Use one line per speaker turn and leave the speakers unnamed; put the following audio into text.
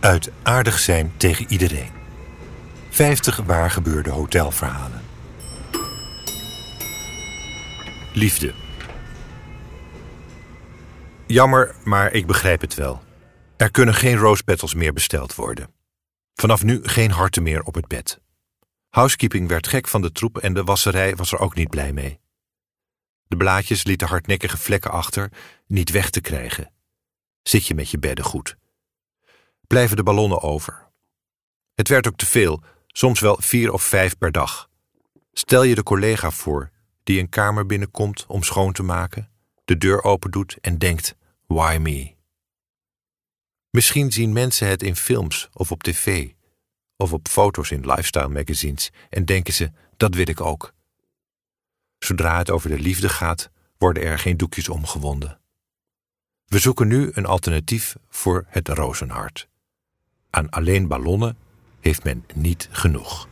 Uit aardig zijn tegen iedereen. 50 waargebeurde hotelverhalen. Liefde. Jammer, maar ik begrijp het wel. Er kunnen geen rose petals meer besteld worden. Vanaf nu geen harten meer op het bed. Housekeeping werd gek van de troep en de wasserij was er ook niet blij mee. De blaadjes lieten hardnekkige vlekken achter, niet weg te krijgen. Zit je met je bedden goed? Blijven de ballonnen over? Het werd ook te veel, soms wel vier of vijf per dag. Stel je de collega voor die een kamer binnenkomt om schoon te maken, de deur open doet en denkt: why me? Misschien zien mensen het in films of op tv of op foto's in lifestyle magazines en denken ze: dat wil ik ook. Zodra het over de liefde gaat, worden er geen doekjes omgewonden. We zoeken nu een alternatief voor het rozenhart. Aan alleen ballonnen heeft men niet genoeg.